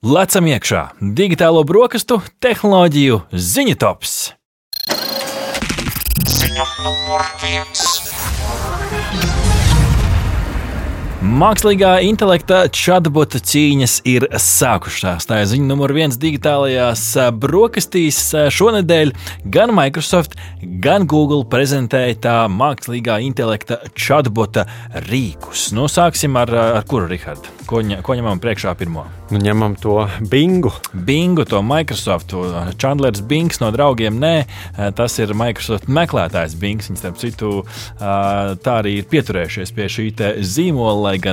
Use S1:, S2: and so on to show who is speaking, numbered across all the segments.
S1: Lecam iekšā digitālo brokastu tehnoloģiju ziņu tops. Ziņa numur viens. Mākslīgā intelekta chatbota cīņas ir sākušās. Tā ir ziņa numur viens digitālajās brokastīs. Šonadēļ gan Microsoft, gan Google prezentēja tā mākslīgā intelekta chatbota rīkus. Nu, sāksim ar, ar kuru, Rihard? Ko, ko ņemam priekšā pirmo?
S2: Nu, ņemam to bingu.
S1: Bingu, to Microsoft. Chandlers Bings no draugiem. Nē, tas ir Microsoft meklētājs Bings. Viņi, starp citu, tā arī ir pieturējušies pie šī zīmola, lai gan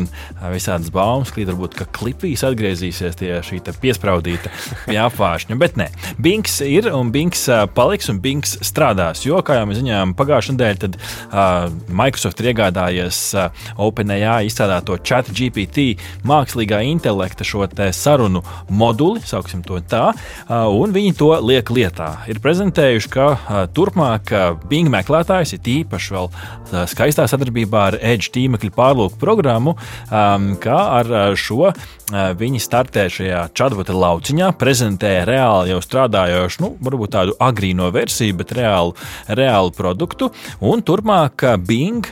S1: visādas baumas klīd, varbūt, ka klipīs atgriezīsies tie šī piespraudīta apvāršņa. Bet nē, Bings ir un Bings paliks un Bings strādās. Jo, kā jau mēs zinājām, pagājušajā nedēļā tad, uh, Microsoft ir iegādājies uh, OpenAI izstrādāto chat GPT mākslīgā intelekta šo sarunu moduli, sauksim to tā, un viņi to liek lietā. Ir prezentējuši, ka turpmāk Bing meklētājs ir īpaši vēl skaistā sadarbībā ar Edge tīmekļa pārlūku programmu, kā ar šo viņi startē šajā chatbota lauciņā, prezentē reāli jau strādājošu, nu, varbūt tādu agrīno versiju, bet reālu, reālu produktu. Un turpmāk Bing,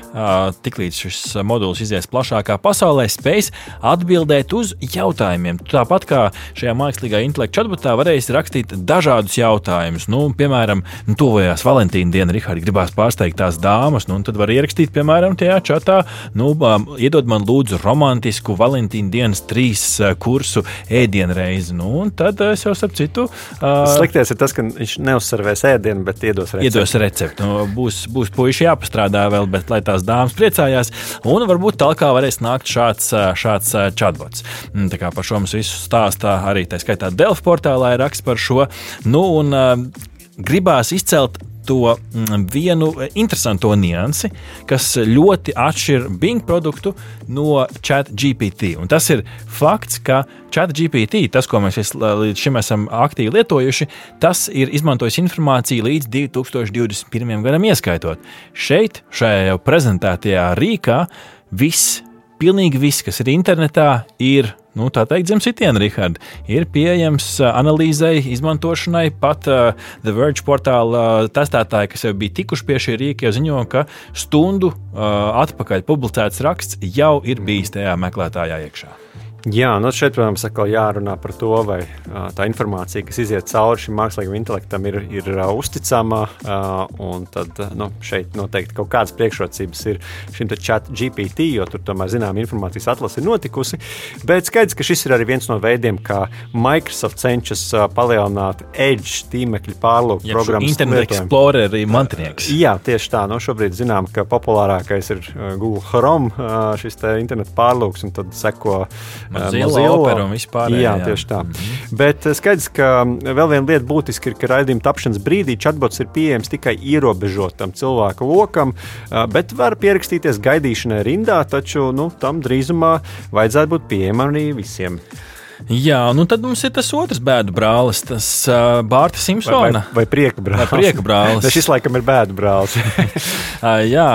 S1: tiklīdz šis modulis izies plašākā pasaulē, spēs atbildēt uz jautājumiem. Tāpat kā šajā mākslīgā intelekta chatbotā varēs rakstīt dažādus jautājumus. Nu, piemēram, nu, tuvojās Valentīna diena, Rihards gribās pārsteigt tās dāmas, nu, tad var ierakstīt, piemēram, tajā chatā, nu, iedod man lūdzu romantisku Valentīna dienas trīs kursu ēdienreizi. Nu, un tad es jau starp citu.
S2: Uh, Sliktais ir tas, ka viņš neuzsvervēs ēdienu, bet iedos recepti.
S1: Iedos recepti. Nu, būs, būs puiši jāpastrādā vēl, bet lai tās dāmas priecājās. Un varbūt tālāk varēs nākt šāds, šāds chatbots. Mm, tā kā par šo mums visu stāstā arī tā skaitā Delfa portālā ir raksts par šo. Nu, un, uh, gribās izcelt to mm, vienu interesantu niansi, kas ļoti atšķir Bing produktu no ChatGPT. Tas ir fakts, ka ChatGPT, tas, ko mēs līdz šim esam aktīvi lietojuši, tas ir izmantojis informāciju līdz 2021. gadam ieskaitot. Šeit, šajā jau prezentētajā rīkā, viss, pilnīgi viss, kas ir internetā, ir nu, tā teikt, zem sitiena, Rihard, ir pieejams analīzei, izmantošanai. Pat uh, The Verge portāla uh, testētāji, kas jau bija tikuši pie šī rīka, jau ziņo, ka stundu uh, atpakaļ publicēts raksts jau ir bijis tajā meklētājā iekšā.
S2: Jā, nu šeit, protams, atkal jārunā par to, vai tā informācija, kas iziet cauri šim mākslīgam intelektam, ir, ir uzticama. Un tad nu, šeit noteikti kaut kādas priekšrocības ir šim chat GPT, jo tur tomēr zinām informācijas atlase ir notikusi. Bet skaidrs, ka šis ir arī viens no veidiem, kā Microsoft cenšas palielināt Edge tīmekļa pārlūku programmu.
S1: Internet Explorer ir mantinieks.
S2: Jā, tieši tā. Nu, šobrīd zinām, ka populārākais ir Google Chrome, šis internetu pārlūks, un tad seko
S1: Zila opera un vispār.
S2: Jā, jā, tieši tā. Mm -hmm. Bet skaidrs, ka vēl viena lieta būtiska ir, ka raidījuma tapšanas brīdī chatbots ir pieejams tikai ierobežotam cilvēku lokam, bet var pierakstīties gaidīšanai rindā, taču nu, tam drīzumā vajadzētu būt pieejamam arī visiem.
S1: Jā, nu tad mums ir tas otrs bēdu brālis, tas uh, Bārta Simpsona.
S2: Vai, vai, vai prieka brālis?
S1: Vai prieka brālis.
S2: šis laikam ir bēdu brālis.
S1: uh, jā,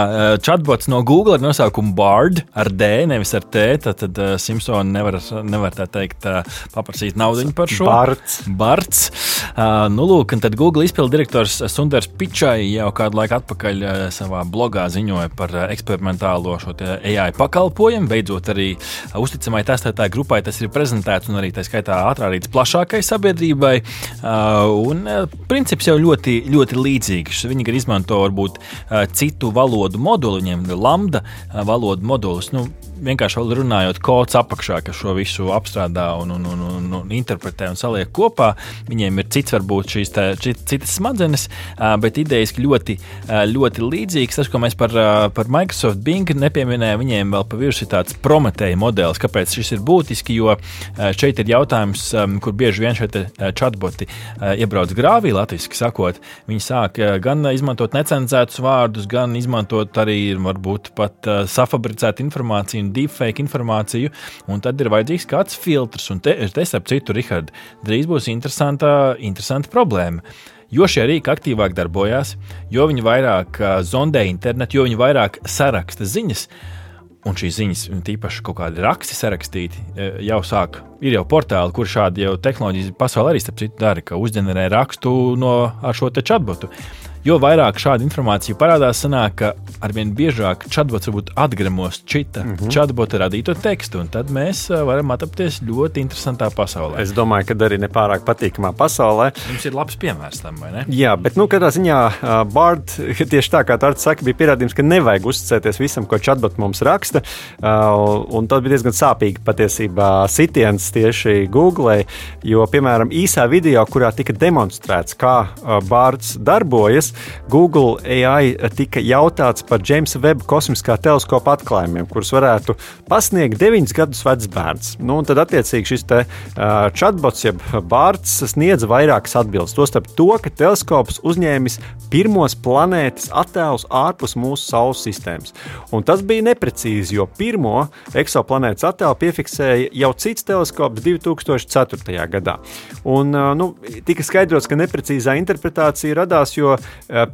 S1: chatbots no Google ar nosaukumu Bard ar D, nevis ar T. Tad, tad uh, Simpsona nevar, nevar tā teikt uh, paprasīt naudu par šo.
S2: Barts.
S1: Barts. Uh, nu, lūk, un tad Google izpildu direktors Sundars Pičai jau kādu laiku atpakaļ uh, savā blogā ziņoja par uh, eksperimentālo šo AI pakalpojumu. Beidzot arī uh, uzticamai testētāju grupai tas ir prezentēts un arī tā skaitā atrādīts plašākai sabiedrībai. Uh, un uh, princips jau ļoti, ļoti līdzīgs. Viņi gan izmanto varbūt uh, citu valodu moduli, viņiem ir lambda valodu modulis. Nu, vienkārši runājot, kods apakšā, kas šo visu apstrādā un, un, un, un, un interpretē un saliek kopā. Viņiem ir cits, varbūt šīs tā, citas smadzenes, bet idejas ļoti, ļoti līdzīgas. Tas, ko mēs par, par Microsoft Bing nepieminējām, viņiem vēl pa virsmu ir tāds prometēja modelis. Kāpēc šis ir būtiski? Jo šeit ir jautājums, kur bieži vien šie chatboti iebrauc grāvī, latviešu sakot. Viņi sāk gan izmantot necenzētus vārdus, gan izmantot arī varbūt pat safabricētu informāciju deepfake informāciju, un tad ir vajadzīgs kāds filtrs. Un te, te starp citu, Rihard, drīz būs interesanta, interesanta problēma. Jo šie rīki aktīvāk darbojās, jo viņi vairāk zondē internetu, jo viņi vairāk saraksta ziņas. un šīs ziņas, tīpaši kaut kādi raksti sarakstīti, jau sāk. Ir jau portāli, kur šādi jau tehnoloģijas pasaulē arī starp citu dara, ka uzģenerē rakstu no šo te chatbotu jo vairāk šāda informācija parādās, sanāk, ka arvien biežāk chatbots varbūt atgremos cita mm -hmm. chatbota radīto tekstu, un tad mēs varam atrapties ļoti interesantā pasaulē.
S2: Es domāju, ka arī nepārāk patīkamā pasaulē.
S1: Jums ir labs piemērs tam, vai ne?
S2: Jā, bet, nu, katrā ziņā uh, Bārd, tieši tā kā Tārts saka, bija pierādījums, ka nevajag uzticēties visam, ko chatbot mums raksta, uh, un tas bija diezgan sāpīgi patiesībā sitiens tieši Google, jo, piemēram, īsā video, kurā tika demonstrēts, kā uh, Bārds darbojas, gados Google AI tika jautāts par Jamesa Webb kosmiskā teleskopa atklājumiem, kurus varētu pasniegt 9 gadus vecs bērns. Nu, tad, attiecīgi, šis te, uh, chatbots, jeb bārds, sniedz vairākas atbildes. Tostarp to, ka teleskops uzņēmis pirmos planētas attēlus ārpus mūsu Saules sistēmas. Un tas bija neprecīzi, jo pirmo eksoplanētas attēlu piefiksēja jau cits teleskops 2004. gadā. Un, uh, nu, tika skaidrots, ka neprecīzā interpretācija radās, jo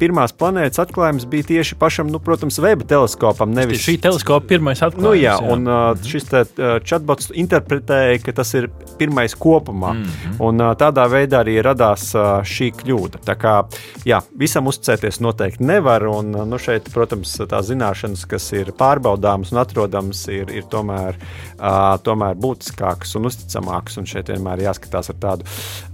S2: pirmās planētas atklājums bija tieši pašam, nu, protams, Veba teleskopam.
S1: Nevis šī teleskopa pirmais atklājums.
S2: Nu, jā, jā. un uh, šis te, uh, chatbots interpretēja, ka tas ir pirmais kopumā. Mm -hmm. Un uh, tādā veidā arī radās uh, šī kļūda. Tā kā jā, visam uzticēties noteikti nevar. Un, uh, nu, šeit, protams, tās zināšanas, kas ir pārbaudāmas un atrodamas, ir, ir tomēr, uh, tomēr būtiskākas un uzticamākas. Un šeit vienmēr jāskatās ar tādu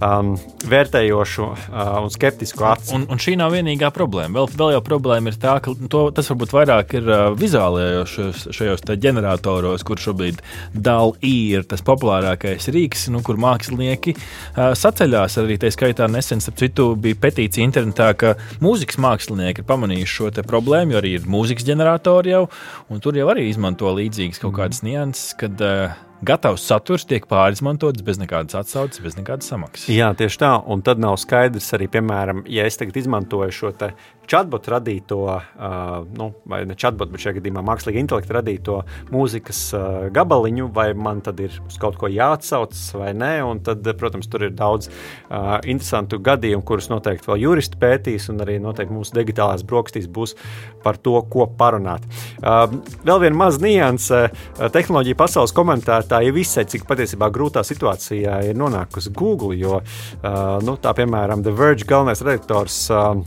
S2: um, vērtējošu uh, un skeptisku aci.
S1: Un, un šī nav vienīgā vienīgā problēma. Vēl, vēl jau problēma ir tā, ka to, tas varbūt vairāk ir uh, vizuālajos šajos ģeneratoros, kur šobrīd DALI ir tas populārākais rīks, nu, kur mākslinieki uh, saceļās. Arī tā skaitā nesen, starp citu, bija petīcija internetā, ka mūzikas mākslinieki ir pamanījuši šo problēmu, jo arī ir mūzikas ģeneratori jau, un tur jau arī izmanto līdzīgas kaut kādas nianses, kad uh, gatavs saturs tiek pārizmantots bez nekādas atsauces, bez nekādas samaksas.
S2: Jā, tieši tā. Un tad nav skaidrs arī, piemēram, ja es tagad izmantoju šo chatbotu radīto, uh, nu, vai ne chatbotu, bet šajā gadījumā mākslīga intelekta radīto mūzikas uh, gabaliņu, vai man tad ir uz kaut ko jāatsaucas vai nē. Un tad, protams, tur ir daudz uh, interesantu gadījumu, kurus noteikti vēl juristi pētīs, un arī noteikti mūsu digitālās brokastīs būs par to, ko parunāt. Uh, vēl viena maza nianse - tehnoloģija pasaules komentāri tā jau izsaka, cik patiesībā grūtā situācijā ir nonākusi Google. Jo, uh, nu, tā piemēram, The Verge galvenais redaktors. Uh,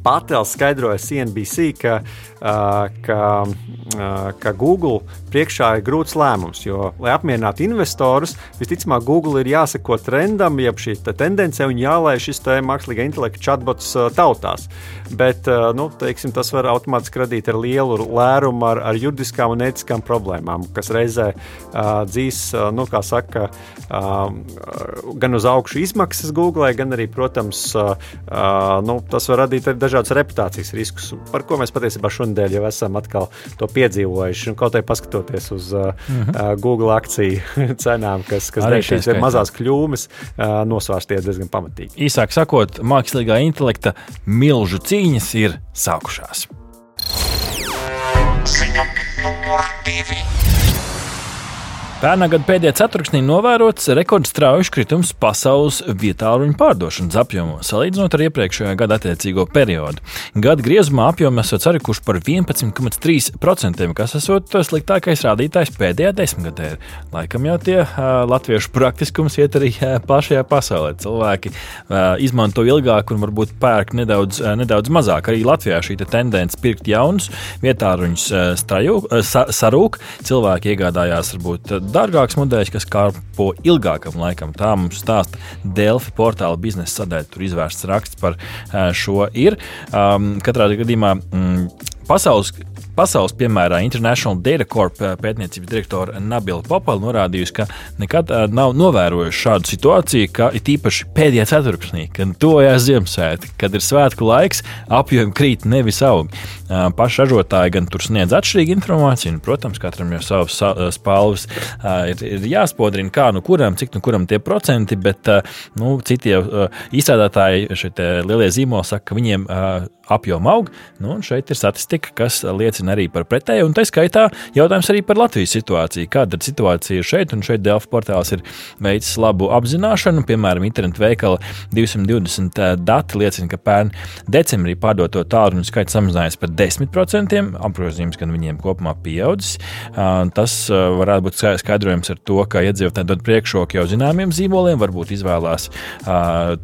S2: Pātels skaidroja CNBC, ka, ka, uh, ka Google priekšā ir grūts lēmums, jo, lai apmierinātu investorus, visticamāk, Google ir jāseko trendam, jeb šī tendence un jālaiž šis mākslīgā intelekta chatbots uh, tautās. Bet nu, teiksim, tas var automātiski radīt ar lielu lērumu, ar, ar juridiskām un ētiskām problēmām, kas reizē uh, dzīs, uh, nu, kā saka, uh, gan uz augšu izmaksas Google, gan arī, protams, uh, nu, tas var radīt arī dažādas reputācijas riskus, par ko mēs patiesībā šonadēļ jau esam atkal to piedzīvojuši. Un kaut arī paskatoties uz uh, mm -hmm. Google akciju cenām, kas, kas dēļ šīs mazās kļūmes uh, nosvārsties diezgan pamatīgi.
S1: Īsāk sakot, mākslīgā intelekta milžu cīņas ir sākušās. Ziņa numur divi. Pērnā gada pēdējā ceturksnī novērots rekordstrauji kritums pasaules vietāluņu pārdošanas apjomos, salīdzinot ar iepriekšējā gada attiecīgo periodu. Gada griezumā apjomi esot sarikuši par 11,3%, kas esot sliktākais rādītājs pēdējā desmitgadē. Laikam jau tie uh, latviešu praktiskums iet arī uh, plašajā pasaulē. Cilvēki uh, izmanto ilgāk un varbūt pērk nedaudz, uh, nedaudz mazāk. Arī Latvijā šī te tendence pirkt jaunus vietāluņus uh, strajūk, uh, sa, sarūk. Cilvēki iegādājās varbūt dārgāks modelis, kas kalpo ilgākam laikam. Tā mums stāsta Delfi portāla biznesa sadaļa. Tur izvērsts raksts par eh, šo ir. Um, katrā gadījumā mm, pasaules Pasaules piemērā International Data Corp eh, pētniecības direktore Nabila Popala norādījusi, ka nekad uh, nav novērojusi šādu situāciju, ka ir īpaši pēdējā ceturksnī, kad tuvojas Ziemassvētki, kad ir svētku laiks, apjomi krīt, nevis aug. Uh, paši ražotāji gan tur sniedz atšķirīgu informāciju, un, protams, katram jau savas spalvas ir, ir jāspodrina, kā nu kuram, cik nu kuram tie procenti, bet nu, citi jau izstrādātāji, šie lielie zīmoli saka, ka viņiem apjoma aug. Nu, šeit ir statistika, kas liecina arī par pretēju, un tā skaitā jautājums arī par Latvijas situāciju. Kāda ir situācija šeit? Un šeit Delfa portāls ir veicis labu apzināšanu. Piemēram, internetu veikala 220 eh, dati liecina, ka pērn decembrī pārdoto tālruni skaits samazinājies par 10%. Apgrozījums gan viņiem kopumā pieaudzis. Tas varētu būt skaidrojums ar to, ka iedzīvotāji dod priekšroku jau zināmiem zīmoliem, varbūt izvēlās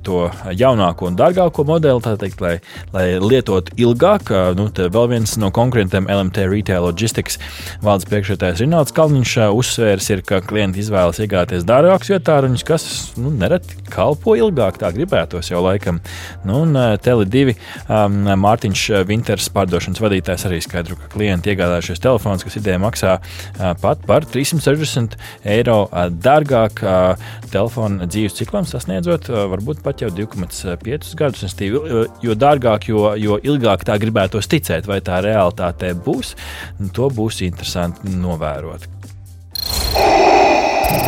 S1: to jaunāko un dārgāko modeli, teikt, lai, lai lietotu ilgāk. Nu, vēl viens no konkurentiem LMT Retail Logistics valdes priekšētājs Rinalds Kalniņš uzsvērs, ir, ka klienti izvēlas iegādāties dārgākus vietāruņus, kas nu, nereti kalpo ilgāk, tā gribētos jau laikam. Nu, un Tele2 um, Mārtiņš Vinters pārdošanas vadītājs arī skaidro, ka klienti iegādājušies telefons, kas idejā maksā uh, pat par 360 eiro uh, dārgāk uh, telefona dzīves ciklam, sasniedzot varbūt pat jau 2,5 gadus. Jo dārgāk, jo, jo ilgāk tā gribētos ticēt, vai tā realitātē būs, to būs interesanti novērot.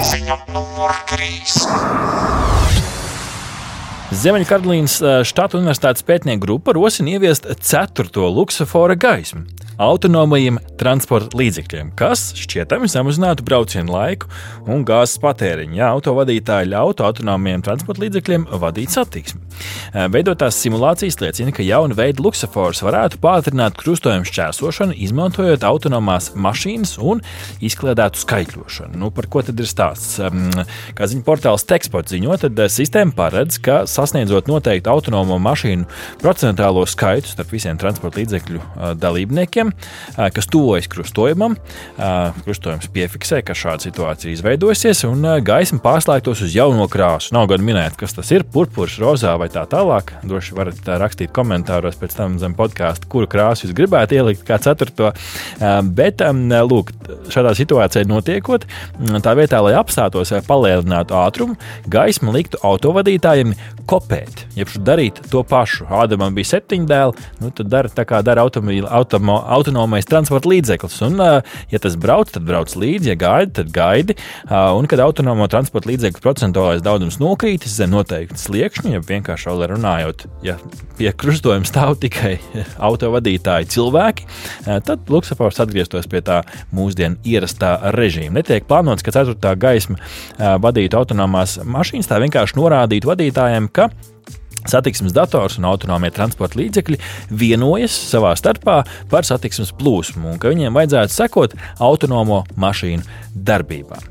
S1: Ziņa numur 3. Ziemeļkarolīnas štata universitātes pētnieku grupa rosina ieviest ceturto luksofora gaismu autonomajiem transporta līdzekļiem, kas šķietami samazinātu braucienu laiku un gāzes patēriņu. Ja autovadītāji ļautu autonomajiem transporta līdzekļiem vadīt satiksmi. Veidotās simulācijas liecina, ka jauna veida luksofors varētu pātrināt krustojumu šķērsošanu, izmantojot autonomās mašīnas un izkliedētu skaitļošanu. Nu, par ko tad ir stāsts? Kā ziņa portāls Teksport ziņo, tad sistēma paredz, ka sasniedzot noteiktu autonomo mašīnu procentuālo skaitu starp visiem transporta līdzekļu dalībniekiem, kas tuvojas krustojumam, krustojums piefiksē, ka šāda situācija izveidojusies un gaisma pārslēgtos uz jauno krāsu. Nav gan minēt, kas tas ir, purpurs, rozā vai tā tālāk. Droši varat rakstīt komentāros pēc tam zem podkāstu, kuru krāsu jūs gribētu ielikt kā ceturto. Bet, lūk, šādā situācijā notiekot, tā vietā, lai apstātos vai palielinātu ātrumu, gaisma liktu autovadītājiem kopēt, jeb darīt to pašu. Ādamam bija septiņi dēli, nu tad dara tā kā dara automo, autonomais transporta līdzeklis. Un, ja tas brauc, tad brauc līdzi, ja gaidi, tad gaidi. Un, kad autonomo transporta līdzekļu procentuālais daudzums nokrītas zem noteikta sliekšņa, ja vienkārši runājot, ja pie krustojuma stāv tikai autovadītāji cilvēki, tad Luksafors atgrieztos pie tā mūsdienu ierastā režīma. Netiek plānots, ka ceturtā gaisma vadītu autonomās mašīnas, tā vienkārši norādītu vadītājiem, ka Satiksmes dators un autonomie transporta līdzekļi vienojas savā starpā par satiksmes plūsmu un ka viņiem vajadzētu sekot autonomo mašīnu darbībām.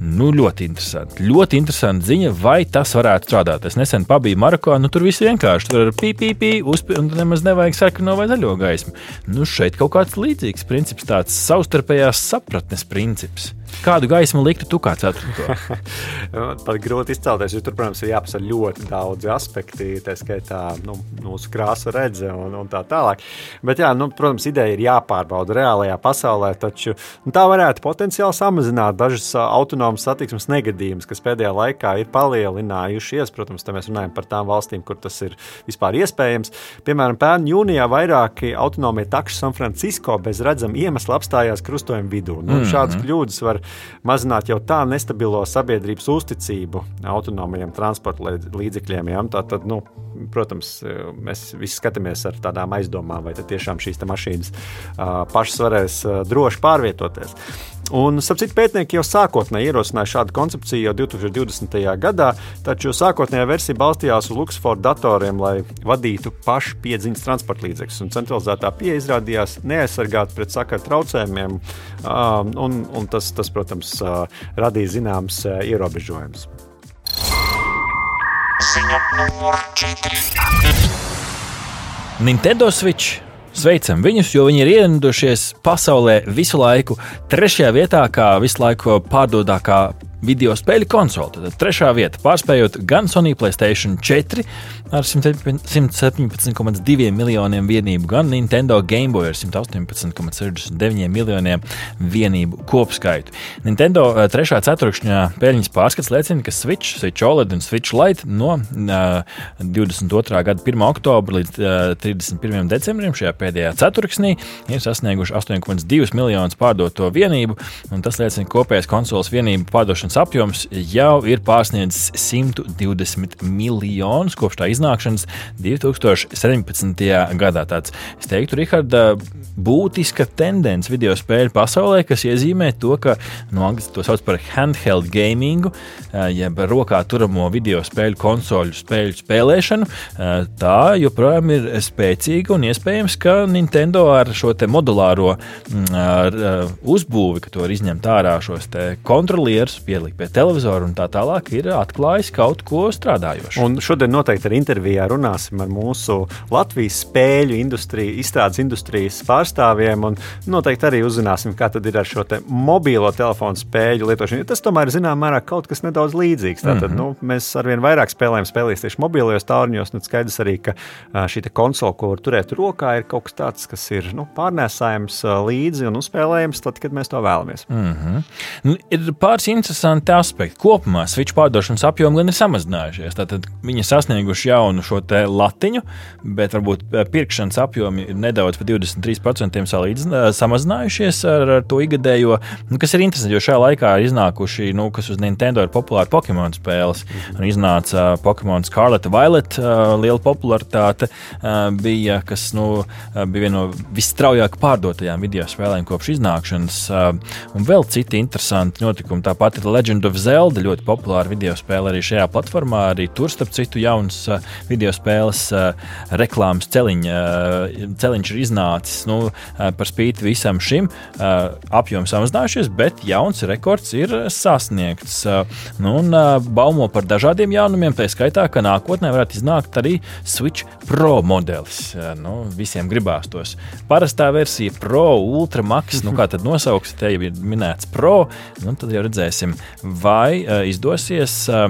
S1: Nu, ļoti interesanti. Ļoti interesanti ziņa, vai tas varētu strādāt. Es nesen pabiju Marokko, nu tur viss vienkārši. Tur ir pīpīpī, un nemaz nevajag sarkano vai zaļo gaismu. Nu, šeit kaut kāds līdzīgs princips, tāds savstarpējās sapratnes princips. Kādu gaismu liktu tu kā ceturto?
S2: Pat grūti izcelties, jo tur, protams, ir jāpasaka ļoti daudzi aspekti, tā skaitā nu, mūsu krāsa redze un, un tā tālāk. Bet, jā, nu, protams, ideja ir jāpārbauda reālajā pasaulē, taču nu, tā varētu potenciāli samazināt dažas autonomas satiksmes negadījumus, kas pēdējā laikā ir palielinājušies. Protams, mēs runājam par tām valstīm, kur tas ir vispār iespējams. Piemēram, pērn jūnijā vairāki autonomie takši San Francisco bez redzama iemesla apstājās krustojuma vidū. Nu, mm -hmm. Šādas kļūdas var mazināt jau tā nestabilo sabiedrības uzticību autonomajiem transporta līdzekļiem. Ja? Tā, tad, nu, protams, mēs visi skatāmies ar tādām aizdomām, vai tiešām šīs mašīnas uh, pašas varēs uh, droši pārvietoties. Un, sapcīt, pētnieki jau sākotnēji ierosināja šādu koncepciju jau 2020. gadā, taču sākotnējā versija balstījās uz Luxford datoriem, lai vadītu pašu piedziņas transporta līdzekļus. Centralizētā pieeja izrādījās neaizsargāta pret sakaru traucējumiem, un, un tas, tas, protams, radīja zināmas ierobežojumus.
S1: Nintendo Switch Sveicam viņus, jo viņi ir ienākušies pasaulē visu laiku. Trešajā vietā, kā visu laiku pārdodākā video spēļu konsoli. Tad trešā vieta, pārspējot gan Sony Playstation 4 ar 117,2 miljoniem vienību, gan Nintendo Game Boy ar 118,69 miljoniem vienību kopskaitu. Nintendo eh, trešā ceturkšņā peļņas pārskats liecina, ka Switch, Switch OLED un Switch Lite no uh, 22. gada 1. oktobra līdz uh, 31. decembrim šajā pēdējā ceturksnī ir sasnieguši 8,2 miljonus pārdoto vienību, un tas liecina, kopējais konsoles vienību pārdošanas pārdošanas apjoms jau ir pārsniedzis 120 miljonus kopš tā iznākšanas 2017. gadā. Tāds, es teiktu, Rihards, būtiska tendence video spēļu pasaulē, kas iezīmē to, ka no nu, angļu to sauc par handheld gamingu, jeb rokā turamo video spēļu konsoļu spēļu spēlēšanu. Tā joprojām ir spēcīga un iespējams, ka Nintendo ar šo modulāro mm, ar, uzbūvi, ka to var izņemt ārā šos kontrolierus, pielikt pie televizora un tā tālāk, ir atklājis kaut ko strādājošu.
S2: Un šodien noteikti ar intervijā runāsim ar mūsu Latvijas spēļu industriju, izstrādes industrijas pārstāvjiem un noteikti arī uzzināsim, kā tad ir ar šo te mobilo telefonu spēļu lietošanu. Tas tomēr ir zināmā mērā kaut kas nedaudz līdzīgs. Tātad, mm -hmm. nu, mēs arvien vairāk spēlējam spēlēs tieši mobilajos tālruņos, un skaidrs arī, ka šī konsole, ko var turēt rokā, ir kaut kas tāds, kas ir nu, pārnēsājams līdzi un uzspēlējams tad, kad mēs to vēlamies.
S1: Mm -hmm. nu, ir pāris interesanti aspekti. Kopumā Switch pārdošanas apjomi gan ir samazinājušies. Tātad viņi ir sasnieguši jaunu šo latiņu, bet varbūt pirkšanas apjomi ir nedaudz par 23% salīdzinājumā samazinājušies ar, ar to ikgadējo, nu, kas ir interesanti, jo šajā laikā ir iznākuši, nu, kas uz Nintendo ir populāri Pokemon spēles. Mm -hmm. Iznāca Pokemon Scarlet Violet, uh, liela popularitāte bija, kas nu, bija viena no visstraujāk pārdotajām video spēlēm kopš iznākšanas. Un vēl citi interesanti notikumi. Tāpat ir Legend of Zelda, ļoti populāra video spēle arī šajā platformā. Arī tur, starp citu, jauns uh, video spēles uh, reklāmas celiņa, celiņš ir iznācis. Nu, par spīti visam šim apjoms samazinājušies, bet jauns rekords ir sasniegts. Nu, un baumo par dažādiem jaunumiem, tā skaitā, ka nākotnē varētu iznākt arī Switch Pro modelis. Nu, visiem gribās tos. Parastā versija Pro, Ultra Max, nu kā tad nosauks, te jau ir minēts Pro, nu tad jau redzēsim, vai uh, izdosies uh,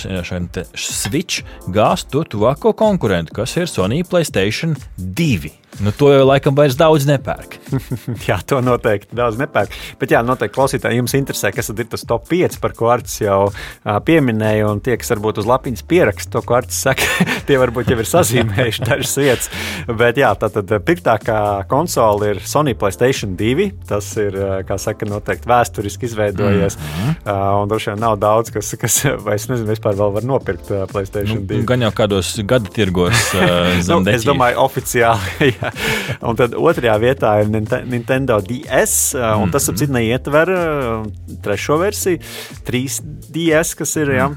S1: šiem Switch gāzt to tuvāko konkurentu, kas ir Sony Playstation 2. Nu, to jau laikam vairs daudz nepērk.
S2: jā, to noteikti daudz nepērk. Bet, jā, noteikti klausītāji jums interesē, kas ir tas top 5, par ko Arts jau uh, pieminēja. Un tie, kas varbūt uz lapiņas pieraksta to, ko Arts saka, tie varbūt jau ir sazīmējuši dažas vietas. Bet, jā, tā tad pirmākā konsole ir Sony Playstation 2. Tas ir, kā saka, noteikti vēsturiski izveidojies. Mm. Uh, un droši vien nav daudz, kas, kas es nezinu, vispār vēl var nopirkt uh, Playstation nu, 2.
S1: Gan jau kādos gada tirgos. Uh,
S2: nu, es domāju, oficiāli. un tad otrajā vietā ir Nintendo DS, un tas ap citu neietver trešo versiju, 3DS, kas ir. Ja.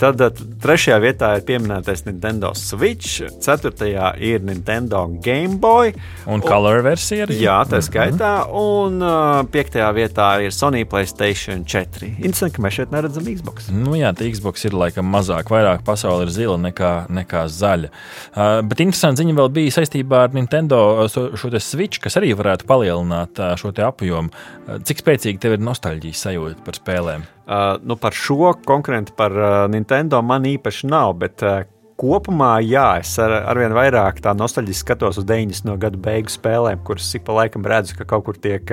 S2: Tad trešajā vietā ir pieminētais Nintendo Switch, ceturtajā ir Nintendo Game Boy.
S1: Un, un Color versija arī.
S2: Jā, tā skaitā. Un uh, piektajā vietā ir Sony Playstation 4. Interesanti, ka mēs šeit neredzam Xbox.
S1: Nu jā, tā Xbox ir laikam mazāk, vairāk pasaule ir zila nekā, nekā zaļa. Uh, bet interesanti ziņa vēl bija saistībā ar Nintendo Nintendo šo switch, kas arī varētu palielināt šo apjomu. Cik spēcīgi tev ir nostalģijas sajūta par spēlēm?
S2: Uh, nu par šo konkrēti par uh, Nintendo man īpaši nav, bet uh, kopumā, jā, es ar, arvien vairāk tā nostalģiski skatos uz 90. gadu beigu spēlēm, kuras ik pa laikam redzu, ka kaut kur tiek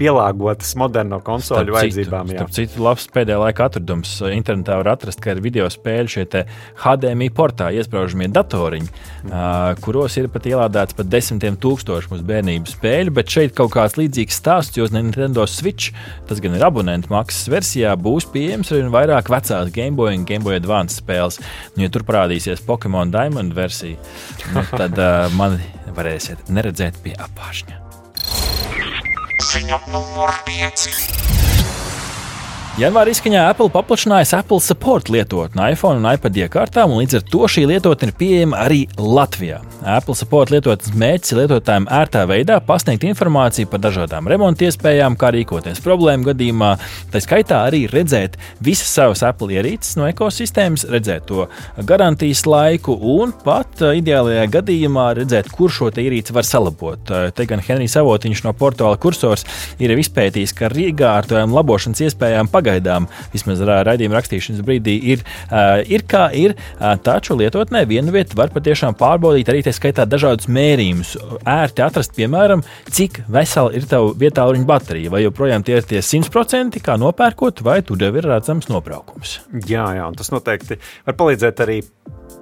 S2: pielāgotas moderno konsoļu starp vajadzībām.
S1: Citu, citu, labs pēdējā laika atradums internetā var atrast, ka ir video spēļu šie HDMI portā iesprāžamie datoriņi, mm. uh, kuros ir pat ielādēts pat desmitiem tūkstošu mūsu bērnības spēļu, bet šeit kaut kāds līdzīgs stāsts, jo Nintendo Switch, tas gan ir abonentu maksas versijā, būs pieejams arī vairāk vecās Game Boy un Game Boy Advance spēles. Nu, ja tur parādīsies Pokemon Diamond versiju, nu, tad uh, mani varēsiet neredzēt pie apgājuma. Ziņa numur 5. Janvārī izskaņā Apple paplašināja Apple Support lietotni iPhone un iPad iekārtām, un līdz ar to šī lietotne ir pieejama arī Latvijā. Apple Support lietotnes mērķis ir lietotājiem ērtā veidā pasniegt informāciju par dažādām remonta iespējām, kā rīkoties problēmu gadījumā. Tā skaitā arī redzēt visas savas Apple ierīces no ekosistēmas, redzēt to garantijas laiku un pat ideālajā gadījumā redzēt, kur šo ierīci var salabot. Te gan Henrijs Avotiņš no portāla kursors ir izpētījis, ka ar iekārtojām labošanas iespējām pagaidām, vismaz raidījuma rakstīšanas brīdī, ir, ir kā ir. Taču lietotnē viena vieta var patiešām pārbaudīt arī tā skaitā dažādus mērījumus. Ērti atrast, piemēram, cik vesela ir tava vietā ruņa baterija, vai joprojām tie ir tie 100%, kā nopērkot, vai tur jau ir redzams nobraukums.
S2: Jā, jā, tas noteikti var palīdzēt arī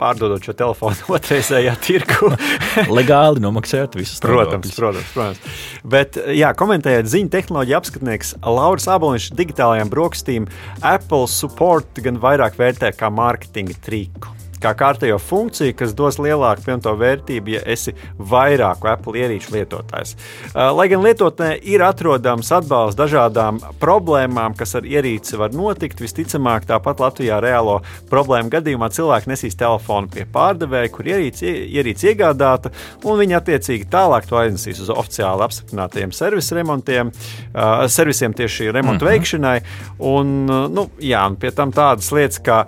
S2: pārdodot šo telefonu otrreizējā tirgu.
S1: Legāli nomaksājot visus
S2: protams, protams, protams. Bet, jā, komentējot ziņu tehnoloģiju apskatnieks Lauris Aboliņš digitālajām brokastīm Apple support gan vairāk vērtē kā mārketinga triku kā kārtējo funkciju, kas dos lielāku pievienoto vērtību, ja esi vairāku Apple ierīču lietotājs. Uh, lai gan lietotnē ir atrodams atbalsts dažādām problēmām, kas ar ierīci var notikt, visticamāk, tāpat Latvijā reālo problēmu gadījumā cilvēki nesīs telefonu pie pārdevēja, kur ierīci, ierīci iegādāta, un viņi attiecīgi tālāk to aiznesīs uz oficiāli apstiprinātajiem servisu remontiem, uh, servisiem tieši remontu mm -hmm. veikšanai. Un, uh, nu, jā, un pie tam tādas lietas kā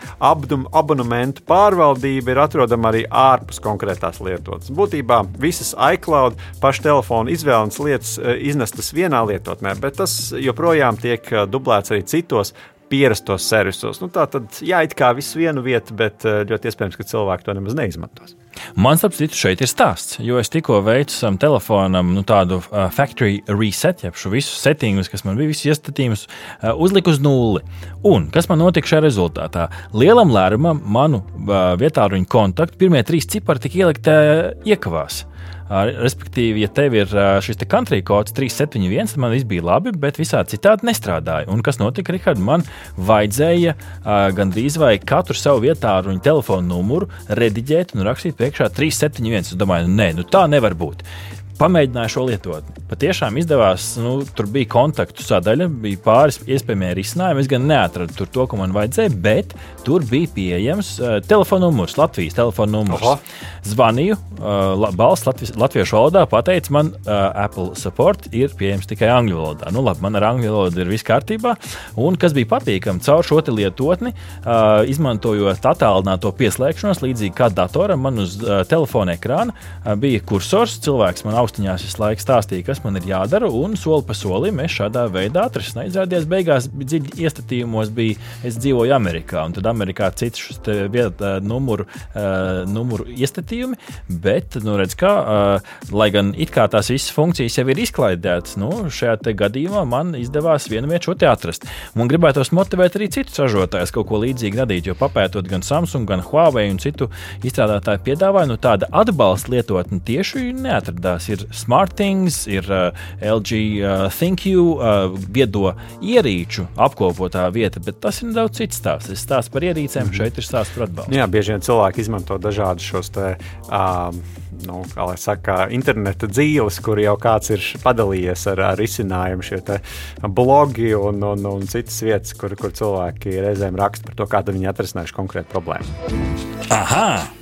S2: abonementu pārvaldība pārvaldība ir atrodama arī ārpus konkrētās lietotnes. Būtībā visas iCloud pašu telefonu izvēles lietas eh, iznestas vienā lietotnē, bet tas joprojām tiek eh, dublēts arī citos pierastos servisos. Nu, tā tad, jā, it kā viss vienu vietu, bet eh, ļoti iespējams, ka cilvēki to nemaz neizmantos.
S1: Man, starp citu, šeit ir stāsts, jo es tikko veicu tam telefonam nu, tādu uh, factory reset, jeb šo visu settingus, kas man bija, visus iestatījumus, uh, uzliku uz nulli. Un kas man notika šajā rezultātā? Lielam lērumam manu uh, vietā ruņu kontaktu pirmie trīs cipari tika ielikt uh, iekavās. Respektīvi, ja tev ir šis te country kods 371, tad man viss bija labi, bet visā citādi nestrādāja. Un kas notika, Rihard? Man vajadzēja gandrīz vai katru savu vietā ar viņu telefonu numuru rediģēt un rakstīt priekšā 371. Es domāju, nē, nu tā nevar būt pamēģināju šo lietotni. Patiešām izdevās, nu, tur bija kontaktu sadaļa, bija pāris iespējami risinājumi. Es gan neatradu tur to, ko man vajadzēja, bet tur bija pieejams uh, telefona numurs, Latvijas telefona numurs. Aha. Zvanīju, uh, balss Latvijas, latviešu valodā, pateica man, uh, Apple support ir pieejams tikai angļu valodā. Nu, labi, man ar angļu valodu ir viss kārtībā. Un kas bija patīkami, caur šo lietotni, uh, izmantojot attālināto pieslēgšanos, līdzīgi kā datoram, man uz uh, telefona ekrāna uh, bija kursors, cilvēks man austiņās visu laiku stāstīja, kas man ir jādara, un soli pa solim es šādā veidā atrisināju. Izrādījās, beigās dziļi iestatījumos bija, es dzīvoju Amerikā, un tad Amerikā cits šis vieta numuru, uh, numuru iestatījumi, bet, nu, redz, kā, uh, lai gan it kā tās visas funkcijas jau ir izklaidētas, nu, šajā gadījumā man izdevās vienu vietu šo te atrast. Un gribētos motivēt arī citus ražotājus kaut ko līdzīgu radīt, jo papētot gan Samsung, gan Huawei un citu izstrādātāju piedāvājumu, nu, tāda atbalsta lietotne tieši neatradās. Ir SmartThings, ir uh, LG uh, ThinkU, uh, viedo ierīču apkopotā vieta, bet tas ir nedaudz cits stāsts. Tas stāsts par ierīcēm, mm -hmm. šeit ir stāsts par atbalstu.
S2: Jā, bieži vien cilvēki izmanto dažādus šos te. Um, nu, kā lai saka, interneta dzīves, kur jau kāds ir padalījies ar, ar izcinājumu, šie blogi un, un, un citas vietas, kur, kur cilvēki reizēm raksta par to, kā viņi atrisinājuši konkrētu problēmu.
S3: Aha!